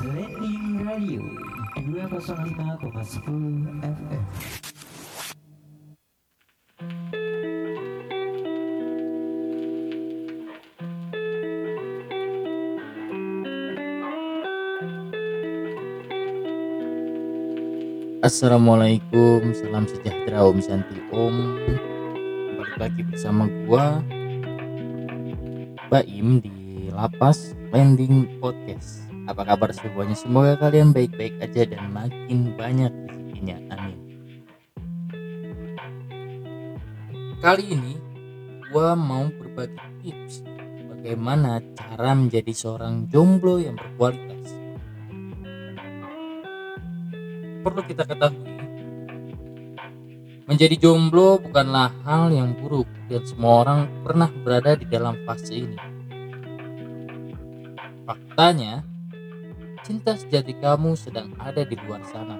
Trending Radio 205,10 FM Assalamualaikum, salam sejahtera Om Santi Om. Balik lagi bersama gua Baim di Lapas Landing Podcast. Apa kabar semuanya? Semoga kalian baik-baik aja dan makin banyak rezekinya. Amin. Kali ini gua mau berbagi tips bagaimana cara menjadi seorang jomblo yang berkualitas. perlu kita ketahui menjadi jomblo bukanlah hal yang buruk dan semua orang pernah berada di dalam fase ini faktanya cinta sejati kamu sedang ada di luar sana.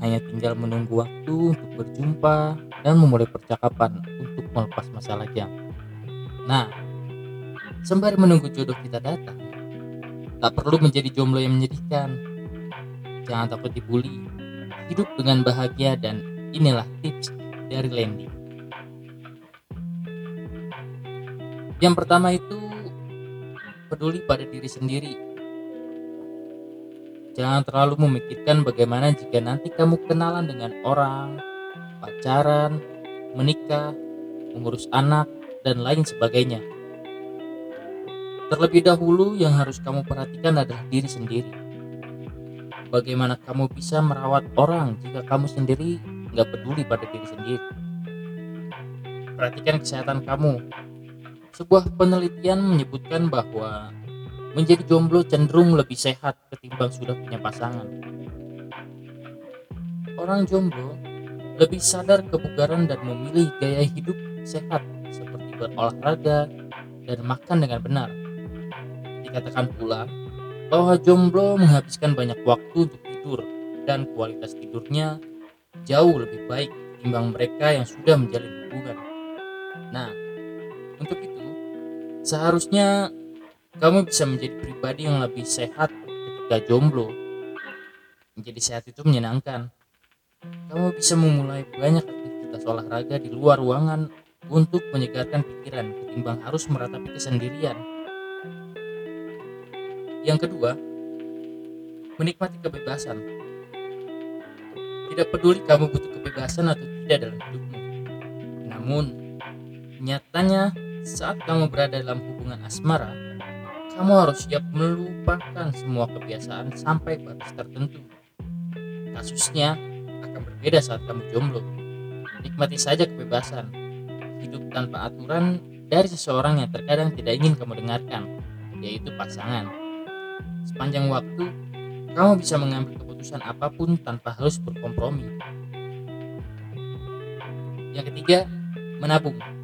Hanya tinggal menunggu waktu untuk berjumpa dan memulai percakapan untuk melepas masalah jam. Nah sembari menunggu jodoh kita datang tak perlu menjadi jomblo yang menyedihkan. Jangan takut dibully. Hidup dengan bahagia dan inilah tips dari Landy. Yang pertama itu peduli pada diri sendiri. Jangan terlalu memikirkan bagaimana jika nanti kamu kenalan dengan orang, pacaran, menikah, mengurus anak, dan lain sebagainya. Terlebih dahulu yang harus kamu perhatikan adalah diri sendiri bagaimana kamu bisa merawat orang jika kamu sendiri nggak peduli pada diri sendiri. Perhatikan kesehatan kamu. Sebuah penelitian menyebutkan bahwa menjadi jomblo cenderung lebih sehat ketimbang sudah punya pasangan. Orang jomblo lebih sadar kebugaran dan memilih gaya hidup sehat seperti berolahraga dan makan dengan benar. Dikatakan pula bahwa jomblo menghabiskan banyak waktu untuk tidur dan kualitas tidurnya jauh lebih baik ketimbang mereka yang sudah menjalin hubungan. Nah, seharusnya kamu bisa menjadi pribadi yang lebih sehat ketika jomblo. Menjadi sehat itu menyenangkan. Kamu bisa memulai banyak aktivitas olahraga di luar ruangan untuk menyegarkan pikiran ketimbang harus meratapi kesendirian yang kedua, menikmati kebebasan. Tidak peduli kamu butuh kebebasan atau tidak dalam hidupmu. Namun, nyatanya saat kamu berada dalam hubungan asmara, kamu harus siap melupakan semua kebiasaan sampai batas tertentu. Kasusnya akan berbeda saat kamu jomblo. Nikmati saja kebebasan. Hidup tanpa aturan dari seseorang yang terkadang tidak ingin kamu dengarkan, yaitu pasangan. Sepanjang waktu, kamu bisa mengambil keputusan apa pun tanpa harus berkompromi. Yang ketiga, menabung.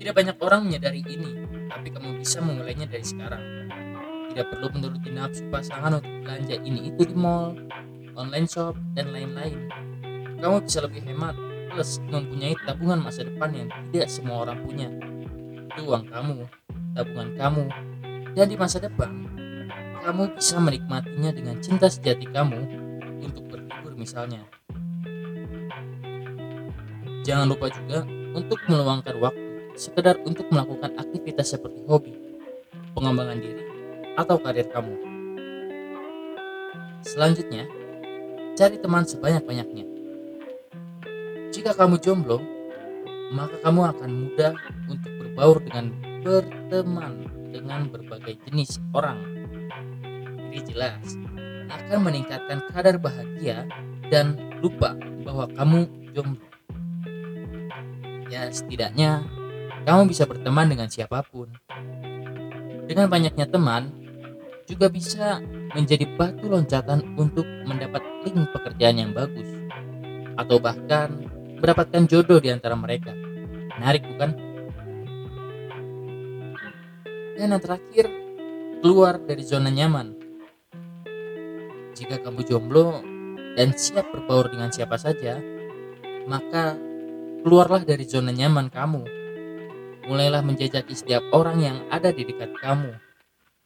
Tidak banyak orang menyadari ini, tapi kamu bisa memulainya dari sekarang. Tidak perlu menuruti nafsu pasangan untuk belanja ini itu di mall, online shop, dan lain-lain. Kamu bisa lebih hemat, plus mempunyai tabungan masa depan yang tidak semua orang punya. Itu uang kamu, tabungan kamu, dan di masa depan kamu bisa menikmatinya dengan cinta sejati kamu untuk berlibur misalnya. Jangan lupa juga untuk meluangkan waktu sekedar untuk melakukan aktivitas seperti hobi, pengembangan diri, atau karir kamu. Selanjutnya, cari teman sebanyak-banyaknya. Jika kamu jomblo, maka kamu akan mudah untuk berbaur dengan berteman dengan berbagai jenis orang. Ini jelas akan meningkatkan kadar bahagia dan lupa bahwa kamu jomblo. Ya setidaknya kamu bisa berteman dengan siapa pun. Dengan banyaknya teman juga bisa menjadi batu loncatan untuk mendapat link pekerjaan yang bagus atau bahkan mendapatkan jodoh di antara mereka. Menarik bukan? Dan yang terakhir, keluar dari zona nyaman. Jika kamu jomblo dan siap berbaur dengan siapa saja, maka keluarlah dari zona nyaman kamu. Mulailah menjajaki setiap orang yang ada di dekat kamu,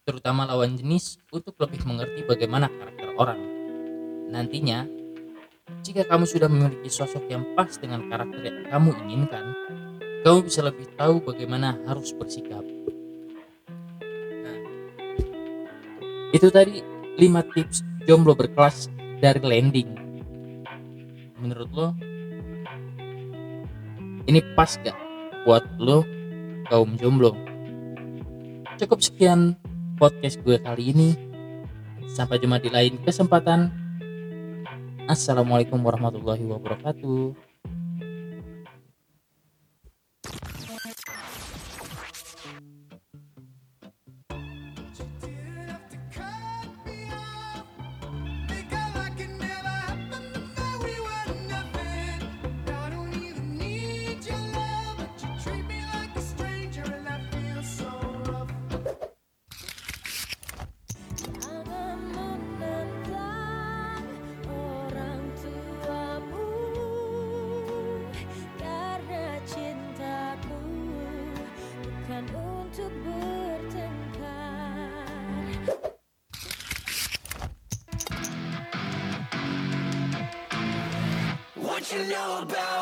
terutama lawan jenis untuk lebih mengerti bagaimana karakter orang. Nantinya, jika kamu sudah memiliki sosok yang pas dengan karakter yang kamu inginkan, kamu bisa lebih tahu bagaimana harus bersikap. Nah, itu tadi 5 tips jomblo berkelas dari landing. Menurut lo, ini pas gak buat lo kaum jomblo? Cukup sekian podcast gue kali ini. Sampai jumpa di lain kesempatan. Assalamualaikum warahmatullahi wabarakatuh. Untuk bertengkar. What you know about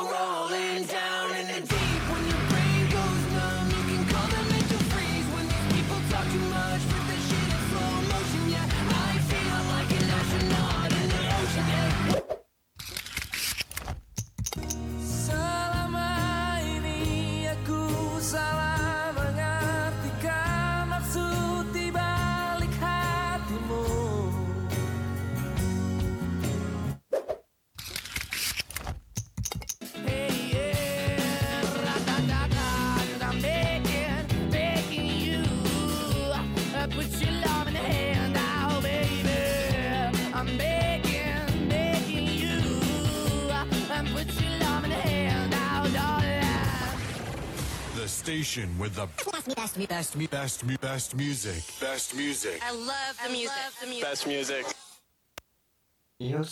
station with the best, best, best, best, best, best music. Best music. I love the music. Best music. You